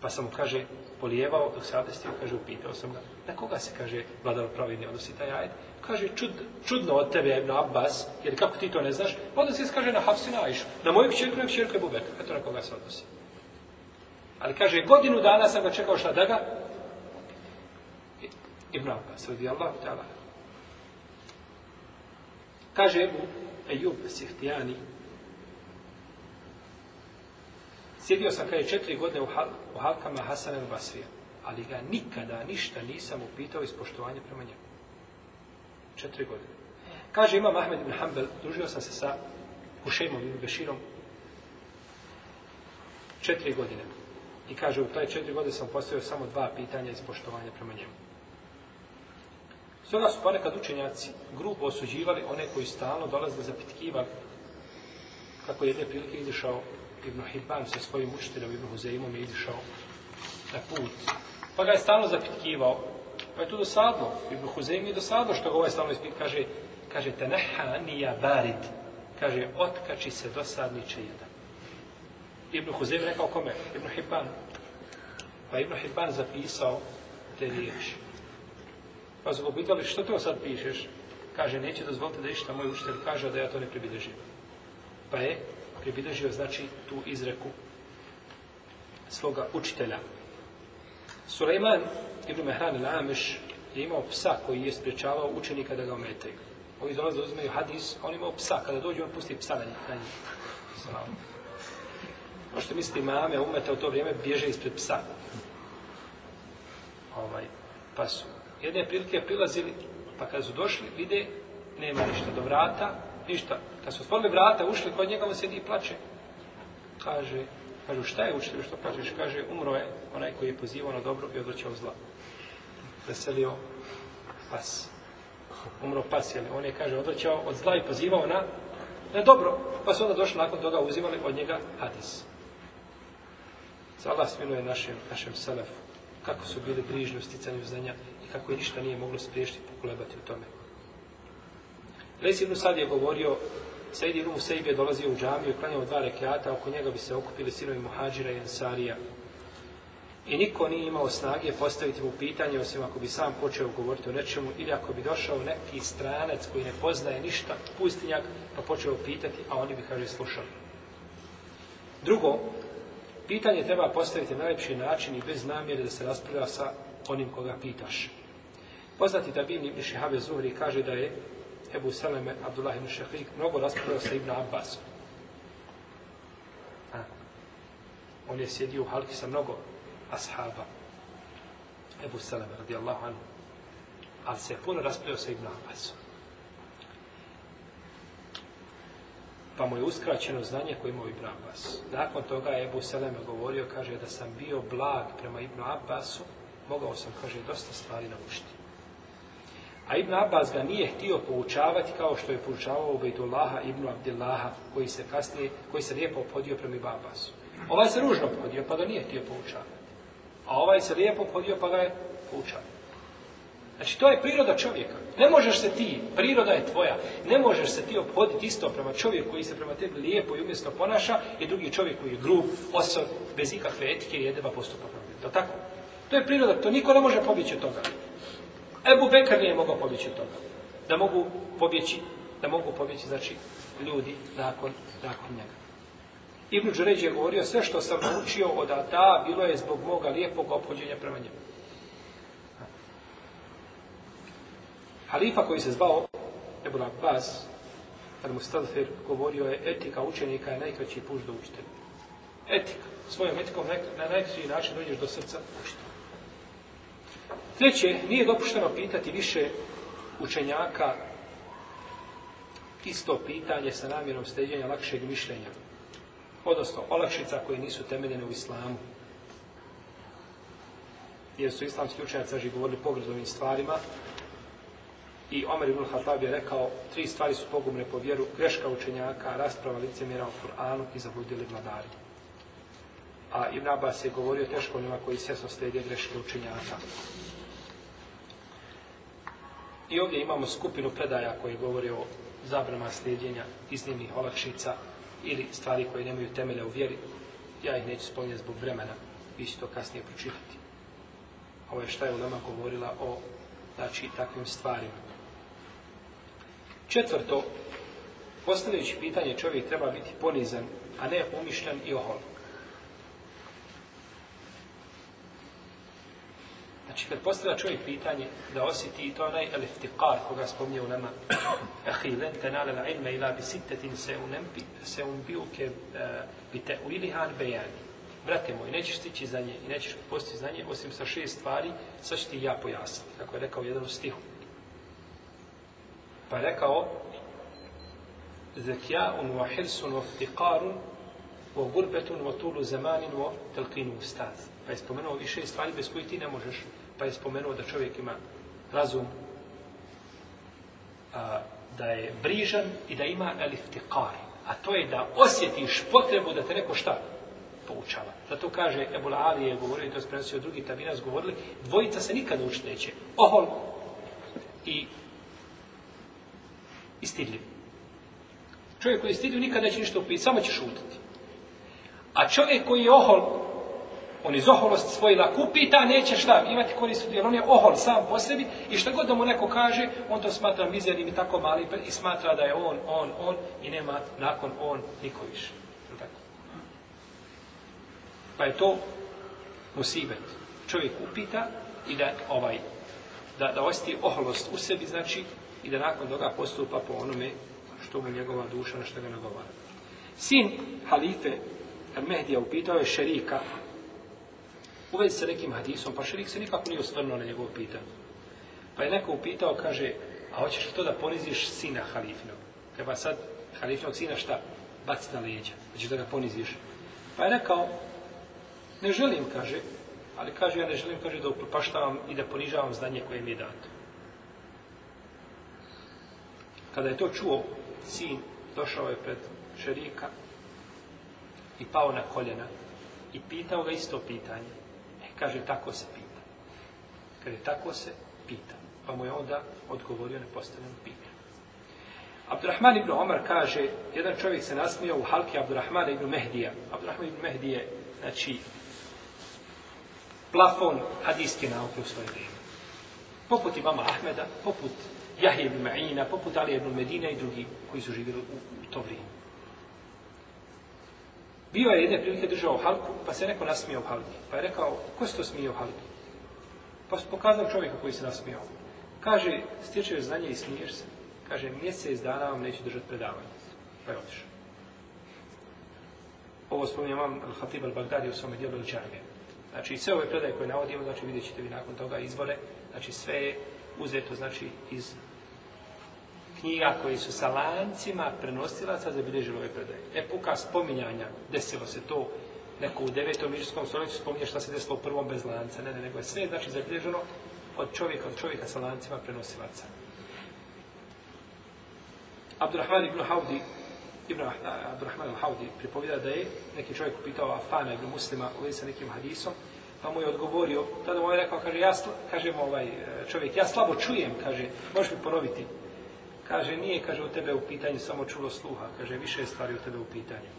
Speaker 1: Pa sam mu, kaže, polijevao dok se abdestio, kaže, upitao sam ga, na koga se, kaže, vladar pravidni odnosi taj ajed? Kaže, čud, čudno od tebe, na Abbas, jer kako ti to ne znaš, odnosi se, kaže, na Hafsina Aishu, na moju kćerku, na kćerku je Bubeka, eto na koga se odnosi. Ali kaže, godinu dana sam ga čekao šta da ga Ibn Abbas, radi Allah, ta'ala. Kaže mu, Ejub Sihtijani, sjedio sam kada je četiri godine u, hal, u halkama Hasanem Basrija, ali ga nikada ništa nisam upitao iz poštovanja prema njemu. Četiri godine. Kaže, ima Ahmed ibn Hanbel, družio sam se sa Hušejmom ibn Beširom četiri godine. I kaže, u toj četiri godine sam postavio samo dva pitanja iz poštovanja prema njemu. Stoga su ponekad učenjaci grubo osuđivali one koji stalno dolaze za pitkiva kako jedne prilike izišao Ibn Hibban sa svojim učiteljom Ibn Huzeimom je izišao na put. Pa ga je stalno zapitkivao. Pa je tu dosadno. Ibn Huzeim je dosadno što ga ovaj stalno ispit. Kaže, kaže, tenaha nija barit. Kaže, otkači se dosadni čajeta. Ibn Huzeim rekao kome? Ibn Hibban. Pa Ibn Hibban zapisao te riječi. Pa su pitali, što to sad pišeš? Kaže, neće dozvoliti da išta moj učitelj kaže da ja to ne pribidežim. Pa je pribidežio, znači, tu izreku svoga učitelja. Sulejman Ibn Mehran Lameš je imao psa koji je spriječavao učenika da ga ometaju. Ovi dolaze da uzmeju hadis, on imao psa, kada dođe on pusti psa na njih. Na njih. Ono što misli mame, umete u to vrijeme bježe ispred psa. Ovaj, pa su jedne prilike prilazili, pa kad su došli, vide, nema ništa do vrata, ništa. Kad su otvorili vrata, ušli kod njega, on sedi i plače. Kaže, kažu, šta je učitelj što plačeš? Kaže, umro je onaj koji je pozivao na dobro i odvrćao zla. Veselio pas. Umro pas, jel? On je, kaže, odvrćao od zla i pozivao na, na dobro. Pa su onda došli nakon toga uzimali od njega hadis. Za Allah smiluje našem, našem selefu, kako su bili brižni u sticanju znanja i kako ništa nije moglo spriješiti pokolebati u tome. Reis ibn Sad je govorio, Sejdi Rumu Sejbi je dolazio u džamiju, klanjao dva rekiata, oko njega bi se okupili sinovi Muhađira i Ansarija. I niko nije imao snage postaviti mu pitanje, osim ako bi sam počeo govoriti o nečemu, ili ako bi došao neki stranac koji ne poznaje ništa, pustinjak, pa počeo pitati, a oni bi, kaže, slušali. Drugo, Pitanje treba postaviti na najljepši način i bez namjere da se raspravlja sa onim koga pitaš. Poznati tabin Ibn Šihabe Zuhri kaže da je Ebu Saleme Abdullah Ibn Šehrik mnogo raspravljao sa Ibn Abbasom. A. On je sjedio u halki sa mnogo ashaba. Ebu Saleme radijallahu anhu. Ali se je puno raspravljao sa Ibn Abbasom. pa mu je uskraćeno znanje koje imao Ibn Abbas. Nakon toga je Ebu Seleme govorio, kaže, da sam bio blag prema Ibn Abbasu, mogao sam, kaže, dosta stvari naučiti. A Ibn Abbas ga nije htio poučavati kao što je poučavao Ubejdullaha Ibn Abdillaha, koji se kasnije, koji se lijepo podio prema Ibn Abbasu. Ovaj se ružno podio, pa ga nije htio poučavati. A ovaj se lijepo podio, pa ga je poučavao. Znači, to je priroda čovjeka. Ne možeš se ti, priroda je tvoja, ne možeš se ti obhoditi isto prema čovjeku koji se prema tebi lijepo i umjesto ponaša i drugi čovjek koji je grub, osob, bez ikakve etike i jedeva pa postupa prema To tako? To je priroda, to niko ne može pobići od toga. Ebu Bekar nije mogao pobići od toga. Da mogu pobjeći, da mogu pobjeći, znači, ljudi nakon, nakon njega. Ibn Đuređ je govorio, sve što sam naučio od Ata, bilo je zbog moga lijepog opođenja prema njemu. Halifa koji se zvao Ebu Abbas, kad mu Stadfir govorio je etika učenika je najkraći puš do učitelja. Etika. Svojom etikom na najkraći način dođeš do srca učitelja. Treće, nije dopušteno pitati više učenjaka isto pitanje sa namjerom steđenja lakšeg mišljenja. Odnosno, olakšica koje nisu temeljene u islamu. Jer su islamski učenjaci, znači, govorili pogledovim stvarima, I Omer ibn Khattab je rekao, tri stvari su pogumne po vjeru, greška učenjaka, rasprava licemjera o Kur'anu i zabudili vladari. A Ibn Abbas je govorio teško onima koji svjesno slijede greške učenjaka. I ovdje imamo skupinu predaja koje govore o zabrama slijedjenja iznimnih olakšica ili stvari koje nemaju temelja u vjeri. Ja ih neću spominjati zbog vremena, vi ću to kasnije pročitati. Ovo je šta je Ulema govorila o znači, takvim stvarima. Četvrto, postavljajući pitanje, čovjek treba biti ponizan, a ne umišljan i ohol. Znači, kad postavlja čovjek pitanje, da osjeti i to onaj eliftikar koga spomnije u nama, ahi len tenale la ilme ila bisitetin se unempi, se unbiuke eh, bite uilihan bejani. Brate moj, nećeš stići za nje i nećeš postići za nje, osim sa šest stvari, sve ti ja pojasniti, kako je rekao jedan u stihu pa rekao zekijaun wa hirsun wa ftiqarun wa gurbetun wa tulu zamanin wa telkinu ustaz pa je spomenuo više stvari bez koji ti ne možeš pa je spomenuo da čovjek ima razum a, da je brižan i da ima aliftiqar a to je da osjetiš potrebu da te neko šta poučava. Zato kaže Ebul Ali je govorio, to je prenosio drugi tabinac, govorili, dvojica se nikada učiti neće. Ohol! I i stidljiv. Čovjek koji je stidljiv nikada neće ništa upijeti, samo će šutiti. A čovjek koji je ohol, on iz oholosti svoje nakupita, neće šta imati korist od on je ohol sam po sebi i šta god da mu neko kaže, on to smatra mizernim i tako mali i smatra da je on, on, on i nema nakon on niko više. Tako. Pa je to musibet. Čovjek upita i da ovaj da, da osjeti oholost u sebi, znači i da nakon toga postupa po onome što mu njegova duša na što ga nagovara. Sin halife Mehdija upitao je šerika u vezi sa nekim hadisom, pa šerik se nikako nije ostvrnuo na njegovo pitanje. Pa je neko upitao, kaže, a hoćeš li to da poniziš sina halifnog? Treba sad halifnog sina šta? Baci na leđa, hoćeš da ga poniziš. Pa je rekao, ne želim, kaže, ali kaže, ja ne želim, kaže, da upropaštavam i da ponižavam znanje koje mi je dato. Kada je to čuo, sin došao je pred šerika i pao na koljena i pitao ga isto pitanje. E, kaže, tako se pita. Kada je tako se pita. Pa mu je onda odgovorio na postavljeno pitanje. Abdurrahman ibn Omar kaže, jedan čovjek se nasmio u halki Abdurrahmana ibn Mehdija. Abdurrahman ibn Mehdi je, znači, plafon hadijske nauke u svoje vrijeme. Poput Imama Ahmeda, poput Jahije ibn Ma'ina, poput Ali ibn Medina i drugi koji su živjeli u to vrijeme. Bio je jedne prilike držao halku, pa se neko nasmijao halki. Pa je rekao, ko se to smije u halki? Pa su pokazali čovjeka koji se nasmijao. Kaže, stječe znanje i smiješ se. Kaže, mjesec dana vam neće držati predavanje. Pa je otišao. Ovo spominjam vam Al-Hatib al-Baghdadi u svome dijelu Al-Džarmije. Znači, sve ove predaje koje navodimo, znači, vidjet ćete vi nakon toga izvore. Znači, sve je uzeto, znači, iz knjiga koji su sa lancima prenosila sa zabilježilo ove predaje. Epoka spominjanja, desilo se to neko u devetom mirskom stoljeću spominje šta se desilo u prvom bez lanca, ne, ne, nego je sve znači zabilježeno od čovjeka, od čovjeka sa lancima prenosilaca. Abdurrahman ibn Haudi Ibn eh, Abdurrahman al-Haudi pripovjeda da je neki čovjek upitao Afana ibn Muslima u sa nekim hadisom, pa mu je odgovorio, tada mu je rekao, kaže, ja, kažem, ovaj, eh, čovjek, ja slabo čujem, kaže, možeš mi ponoviti, Kaže, nije, kaže, u tebe u pitanju samo čulo sluha. Kaže, više je stvari u tebe u pitanju.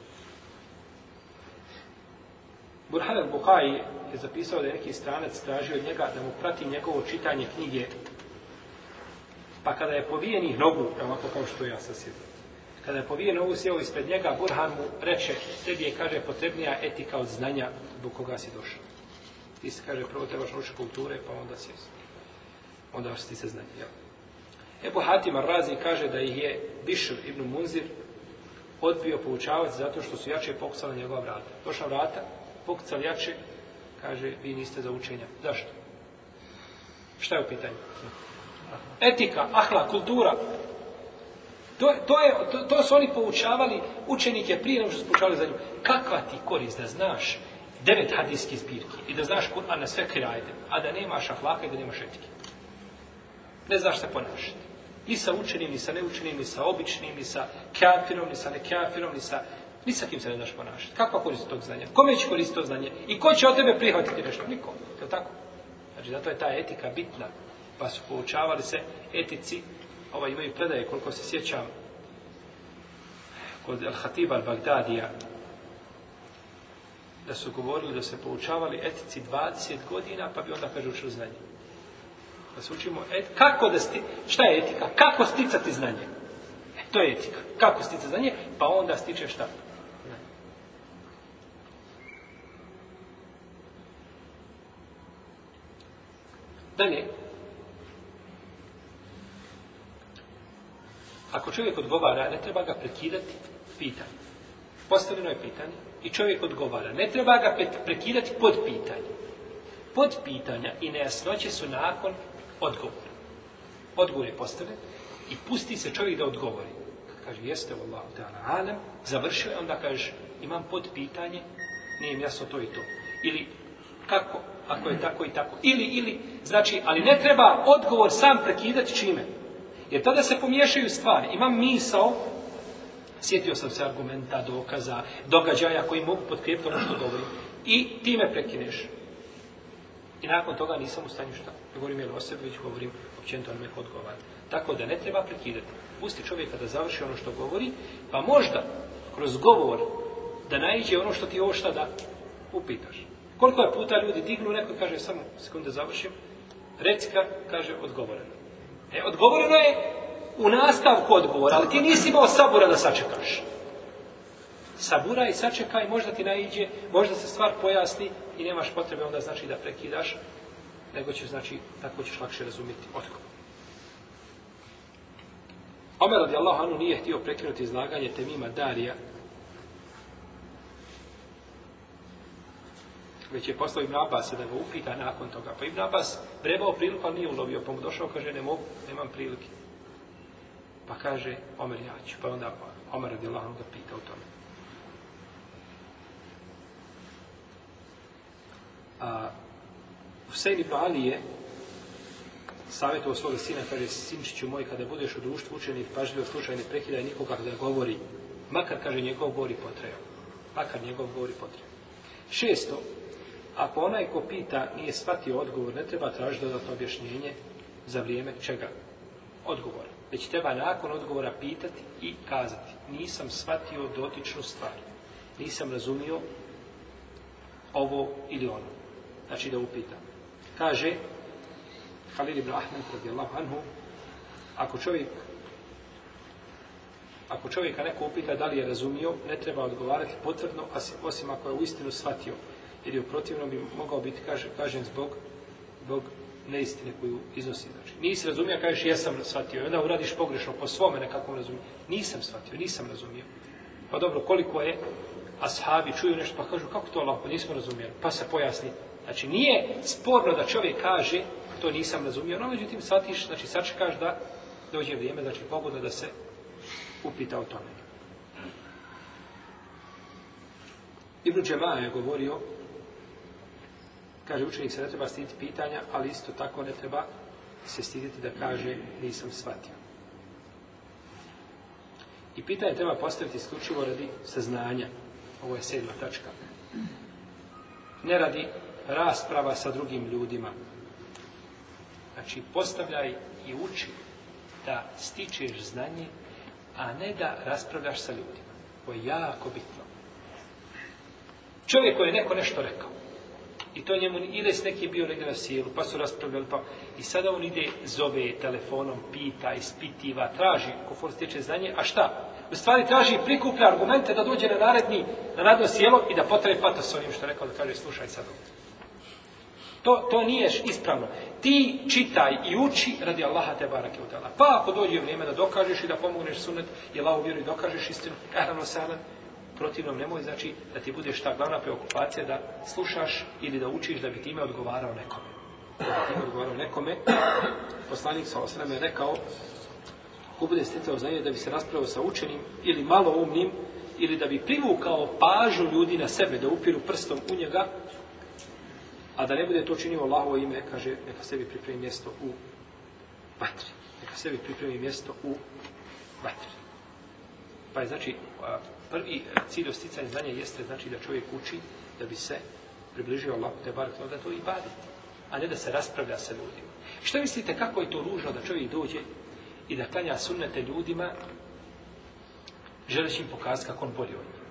Speaker 1: Burhan al-Bukhai je zapisao da je neki stranac tražio od njega da mu prati njegovo čitanje knjige. Pa kada je povijenih nogu, ovako kao što ja sasjedim, kada je povije novu sjeo ispred njega, Burhan mu reče, tebi je, kaže, potrebnija etika od znanja zbog koga si došao. Ti se, kaže, prvo trebaš naučiti kulture, pa onda si, onda si ti se znanje, jel? Ebu Hatim Ar-Razi kaže da ih je Bišr ibn Munzir odbio poučavati zato što su jače pokucali njegova vrata. Došla vrata, pokucali jače, kaže, vi niste za učenja. Zašto? Šta je u pitanju? Etika, ahla, kultura. To, to, je, to, to su oni poučavali učenike prije nego što su poučavali za njim. Kakva ti korist da znaš devet hadijski zbirki i da znaš Kur'an na sve kirajde, a da nemaš ahlaka i da nemaš etike? Ne znaš se ponašati i sa učenim, i sa neučenim, i sa običnim, i sa kafirom, i sa nekafirom, i sa... Ni sa kim se ne daš ponašati. Kako koristi tog znanja? Kome će koristiti to znanje? I ko će od tebe prihvatiti nešto? Nikom. Je li tako? Znači, zato je ta etika bitna. Pa su poučavali se etici, ovaj imaju predaje, koliko se sjećam, kod Al-Hatib al-Bagdadija, da su govorili da se poučavali etici 20 godina, pa bi onda kaže učili znanje. Da se učimo, e, kako da sti, šta je etika? Kako sticati znanje? E, to je etika. Kako sticati znanje? Pa onda stiče šta? Dalje. Ako čovjek odgovara, ne treba ga prekidati pitanje. Postavljeno je pitanje i čovjek odgovara. Ne treba ga prekidati pod pitanje. Pod pitanja i nejasnoće su nakon odgovor. Odgovor je postavljen i pusti se čovjek da odgovori. Kad kaže, jeste Allah, ta'ala, alem, završio je, onda kaže, imam pod pitanje, nije mi jasno to i to. Ili, kako, ako je tako i tako. Ili, ili, znači, ali ne treba odgovor sam prekidati čime. Jer tada se pomiješaju stvari. Imam misao, sjetio sam se argumenta, dokaza, događaja koji mogu potkrijepiti ono što govorim. I time prekineš. I nakon toga nisam u stanju šta. Ne govorim jel o sebi, već govorim općenito onome ko odgovara. Tako da ne treba prekidati. Pusti čovjeka da završi ono što govori, pa možda kroz govor da najđe ono što ti ovo šta da upitaš. Koliko je puta ljudi dignu, neko kaže samo sekunde završim, recika kaže odgovoreno. E, odgovoreno je u nastavku odgovora, ali ti nisi imao sabora da sačekaš. Saburaj, sačekaj, možda ti najđe, možda se stvar pojasni, i nemaš potrebe onda znači da prekidaš, nego će znači tako ćeš lakše razumjeti otkud. Omer radijallahu anhu nije htio prekinuti izlaganje temima Darija, već je poslao Ibn Abbas da ga upita nakon toga. Pa Ibn Abbas brebao priliku, ali nije ulovio. Pa mu došao, kaže, ne mogu, nemam prilike. Pa kaže, Omer, ja ću. Pa onda Omer radi Allahom ga pita o tome. A, Husein ibn Ali je savjetovo svoga sina, kaže, sinčiću moj, kada budeš u društvu učeni, pažljivo slučaj, ne prekidaj nikoga kada govori, makar, kaže, njegov govori potreba. Makar njegov govori potreba. Šesto, ako onaj ko pita nije shvatio odgovor, ne treba tražiti dodatno objašnjenje za vrijeme čega odgovora. Već treba nakon odgovora pitati i kazati, nisam shvatio dotičnu stvar, nisam razumio ovo ili ono znači da upita. Kaže Khalid ibn Ahmed radijallahu anhu, ako čovjek Ako čovjeka neko upita da li je razumio, ne treba odgovarati potvrdno, osim ako je u istinu shvatio. Jer je u protivnom bi mogao biti kaže, kažen zbog, zbog neistine koju iznosi. Znači, nisi razumio, kažeš jesam shvatio. I onda uradiš pogrešno po svome nekakvom razumiju. Nisam shvatio, nisam razumio. Pa dobro, koliko je ashabi čuju nešto, pa kažu kako to lako, pa nismo razumijeli. Pa se pojasni, Znači, nije sporno da čovjek kaže, to nisam razumio, no međutim, shvatiš, znači, sačekaš da dođe vrijeme, znači, pogodno da se upita o tome. Ibn Džemaa je govorio, kaže, učenik se ne treba stiditi pitanja, ali isto tako ne treba se stiditi da kaže, nisam shvatio. I pitanje treba postaviti isključivo radi saznanja. Ovo je sedma tačka. Ne radi rasprava sa drugim ljudima. Znači, postavljaj i uči da stičeš znanje, a ne da raspravljaš sa ljudima. To je jako bitno. Čovjek koji je neko nešto rekao, i to njemu ide s neki bio negdje na sjelu, pa su raspravljali, pa i sada on ide, zove telefonom, pita, ispitiva, traži, ko for stiče znanje, a šta? U stvari traži i prikuplja argumente da dođe na naredni, na radno sjelo i da potrebe pata s onim što rekao, da kaže, slušaj sad ovdje to, to nije ispravno. Ti čitaj i uči radi Allaha te barake od Allah. Pa ako dođe vrijeme da dokažeš i da pomogneš sunet i lao vjeru i dokažeš istinu, ehrano salam, protivnom nemoj, znači da ti budeš ta glavna preokupacija da slušaš ili da učiš da bi time odgovarao nekome. Da bi time odgovarao nekome. Poslanik sa osrame je rekao, ko bude stitao znanje da bi se raspravio sa učenim ili malo umnim, ili da bi privukao pažu ljudi na sebe, da upiru prstom u njega, a da ne bude to činio Allahovo ime, kaže, neka sebi pripremi mjesto u vatri. Neka sebi pripremi mjesto u vatri. Pa je, znači, prvi e, cilj osticanja znanja jeste, znači, da čovjek uči da bi se približio Allahu te bar da to i badi, a ne da se raspravlja sa ljudima. Što mislite, kako je to ružno da čovjek dođe i da klanja sunnete ljudima, želeći im pokazati kako on bolje od njih?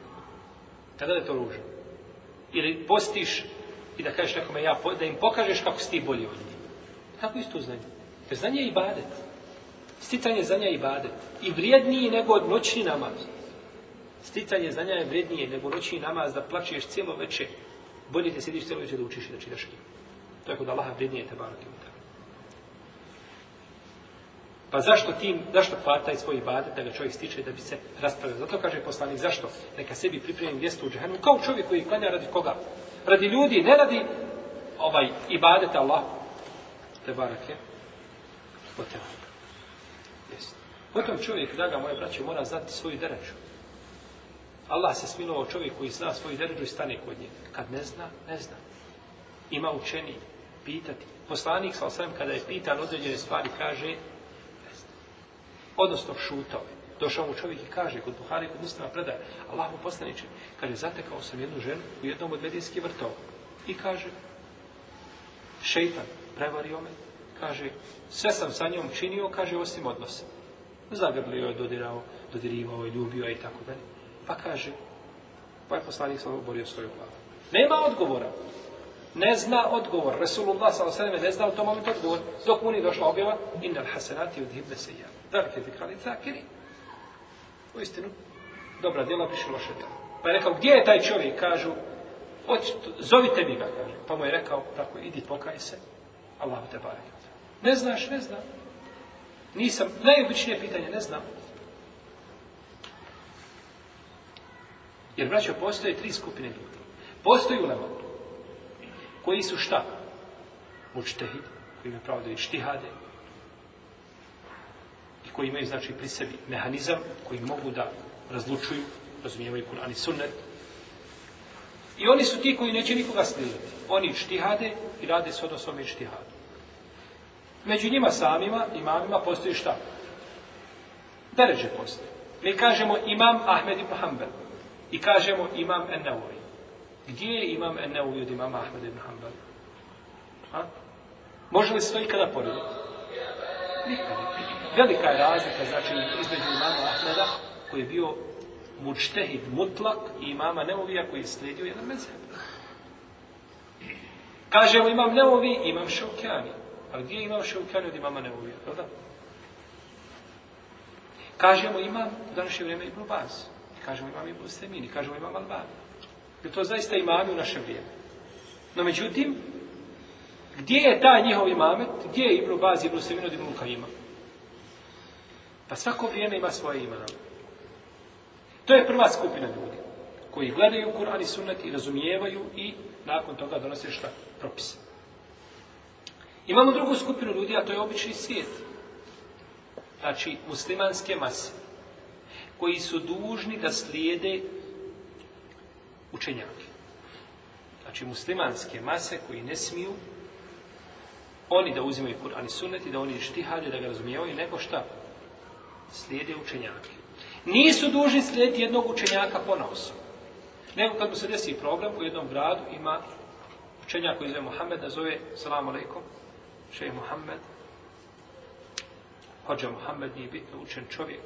Speaker 1: Kada je to ružno? Ili postiš i da kažeš nekome ja, da im pokažeš kako si ti bolji od njih. Tako isto znanje. Jer znanje je ibadet. Sticanje znanja je ibadet. I vrijedniji nego od noćni namaz. Sticanje znanja je vrijednije nego noćni namaz da plaćeš cijelo večer. Bolje te sjediš cijelo večer da učiš i da čitaš knjigu. Tako da Allaha vrijednije te barak i utavlja. Pa zašto ti, zašto hvala taj svoj ibadet da ga čovjek stiče da bi se raspravio? Zato kaže poslanik, zašto? Neka sebi pripremim mjesto u džahannu. Kao čovjek koji klanja radi koga? radi ljudi, ne radi ovaj ibadet Allah. Te barake. Potem. Jest. Potom čovjek, draga moje braće, mora znati svoju deređu. Allah se smilovao čovjek koji zna svoju deređu i stane kod nje. Kad ne zna, ne zna. Ima učeni pitati. Poslanik sa osvijem, kada je pitan određene stvari, kaže, ne zna. Odnosno, šutao je. Došao mu čovjek i kaže, kod Buhari, kod muslima predaje, Allah mu postaniče, kaže, zatekao sam jednu ženu u jednom od medijskih vrtova. I kaže, šeitan prevario me, kaže, sve sam sa njom činio, kaže, osim odnosa. Zagrblio je, dodirao, dodirivao je, ljubio je i tako dalje. Pa kaže, pa je poslanik sam oborio svoju glavu. Nema odgovora. Ne zna odgovor. Resulullah s.a.v. ne zna u tom momentu odgovor. Dok mu nije došla objava, inna l-hasenati udhibne se i ja. Tako je zikali, tako U istinu, dobra djela piše loše djela. Pa je rekao, gdje je taj čovjek? Kažu, zovite mi ga, kaže. Pa mu je rekao, tako, idi, pokaj se. Allah te bare. Ne znaš, ne znam. Nisam, najobičnije pitanje, ne znam. Jer, braćo, postoje tri skupine ljudi. Postoji ulema, koji su šta? Učtehid, koji ima pravo da je štihade, koji imaju znači pri sebi mehanizam koji mogu da razlučuju, razumijevaju Kur'an i Sunnet. I oni su ti koji neće nikoga slijediti. Oni štihade i rade s odnosom i štihadu. Među njima samima, imamima, postoji šta? Deređe postoji. Mi kažemo imam Ahmed ibn Hanbel. I kažemo imam Ennevoj. Gdje je imam Ennevoj od imama Ahmed ibn Hanbel? Ha? Može li se to ikada porediti? Nikada. Velika je razlika, znači, između imama Ahmeda, koji je bio mučtehid mutlak i imama Neovija koji je slijedio jedan mezheb. Kažemo imam Neovi, imam Šaukjani. Ali gdje imam Šaukjani od imama Neovija, je da? Kažemo imam u današnje vrijeme i Blubaz. Kažemo imam i Bustemin i kažemo imam Albani. Jer to zaista imam u naše vrijeme. No međutim, gdje je taj njihov imamet, gdje je Ibn Baz, Ibn Sevin od Ibn Luka imam? Pa svako vrijeme ima svoje ime na To je prva skupina ljudi koji gledaju Kur'an i Sunnet i razumijevaju i nakon toga donose šta? Propis. Imamo drugu skupinu ljudi, a to je obični svijet. Znači, muslimanske mase koji su dužni da slijede učenjake. Znači, muslimanske mase koji ne smiju oni da uzimaju Kur'an i Sunnet i da oni štihade, da ga razumijevaju, nego šta? slijede učenjake. Nisu dužni slijediti jednog učenjaka po nosu. Nego kad mu se desi problem, u jednom gradu ima učenjak koji zove Mohamed, da zove, salamu alaikum, šej Mohamed, hođa Mohamed, nije bitno učen čovjek,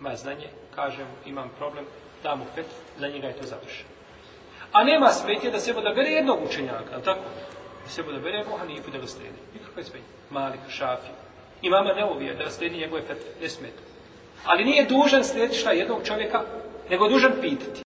Speaker 1: ima znanje, kažem, imam problem, dam mu fet, za njega je to završeno. A nema smetje da se da bere jednog učenjaka, ali tako? Da se da bere Boha, nije da ga slijedi. Nikakva je smetje. Malik, Šafi. I mama ne uvije da slijedi njegove fetve, ne smetje. Ali nije dužan sljedeći šta jednog čovjeka, nego dužan pitati.